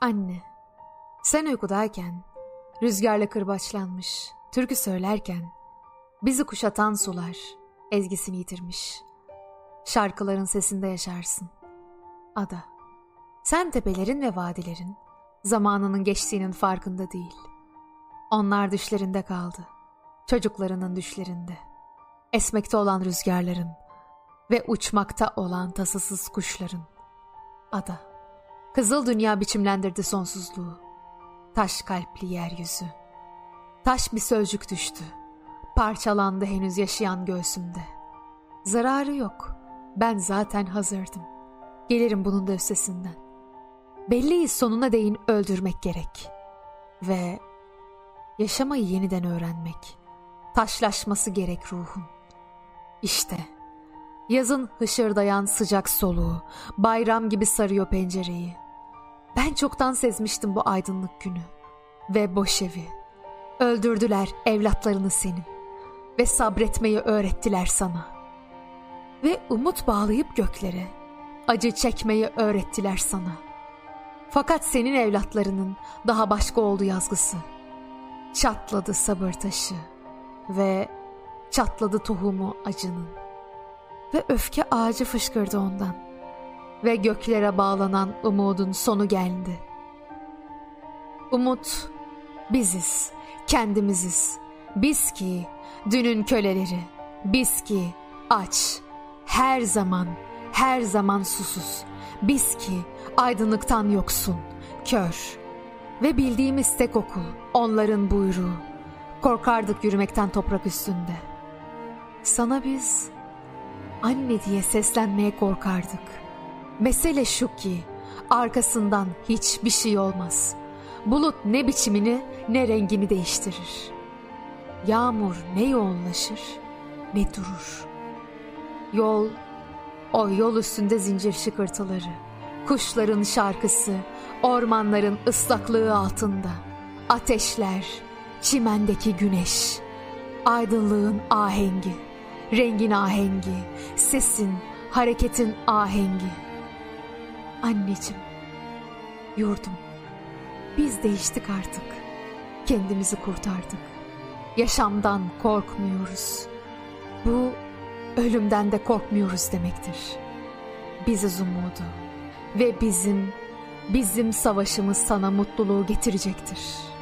Anne, sen uykudayken, rüzgarla kırbaçlanmış, türkü söylerken, bizi kuşatan sular ezgisini yitirmiş. Şarkıların sesinde yaşarsın. Ada, sen tepelerin ve vadilerin zamanının geçtiğinin farkında değil. Onlar düşlerinde kaldı. Çocuklarının düşlerinde. Esmekte olan rüzgarların ve uçmakta olan tasasız kuşların. Ada, kızıl dünya biçimlendirdi sonsuzluğu. Taş kalpli yeryüzü. Taş bir sözcük düştü. Parçalandı henüz yaşayan göğsümde. Zararı yok. Ben zaten hazırdım. Gelirim bunun da üstesinden. Belliyi sonuna değin öldürmek gerek. Ve yaşamayı yeniden öğrenmek. Taşlaşması gerek ruhun. İşte yazın hışırdayan sıcak soluğu bayram gibi sarıyor pencereyi. Ben çoktan sezmiştim bu aydınlık günü ve boş evi. Öldürdüler evlatlarını senin ve sabretmeyi öğrettiler sana. Ve umut bağlayıp göklere, acı çekmeyi öğrettiler sana. Fakat senin evlatlarının daha başka oldu yazgısı. Çatladı sabır taşı ve çatladı tohumu acının. Ve öfke ağacı fışkırdı ondan. Ve göklere bağlanan umudun sonu geldi. Umut biziz, kendimiziz. Biz ki dünün köleleri, biz ki aç, her zaman, her zaman susuz. Biz ki aydınlıktan yoksun, kör. Ve bildiğimiz tek okul, onların buyruğu. Korkardık yürümekten toprak üstünde. Sana biz anne diye seslenmeye korkardık. Mesele şu ki arkasından hiçbir şey olmaz. Bulut ne biçimini ne rengini değiştirir. Yağmur ne yoğunlaşır ne durur. Yol, o yol üstünde zincir şıkırtıları, kuşların şarkısı, ormanların ıslaklığı altında, ateşler, çimendeki güneş, aydınlığın ahengi, rengin ahengi, sesin, hareketin ahengi. Anneciğim, yurdum, biz değiştik artık, kendimizi kurtardık. Yaşamdan korkmuyoruz. Bu ölümden de korkmuyoruz demektir. Biziz umudu ve bizim bizim savaşımız sana mutluluğu getirecektir.''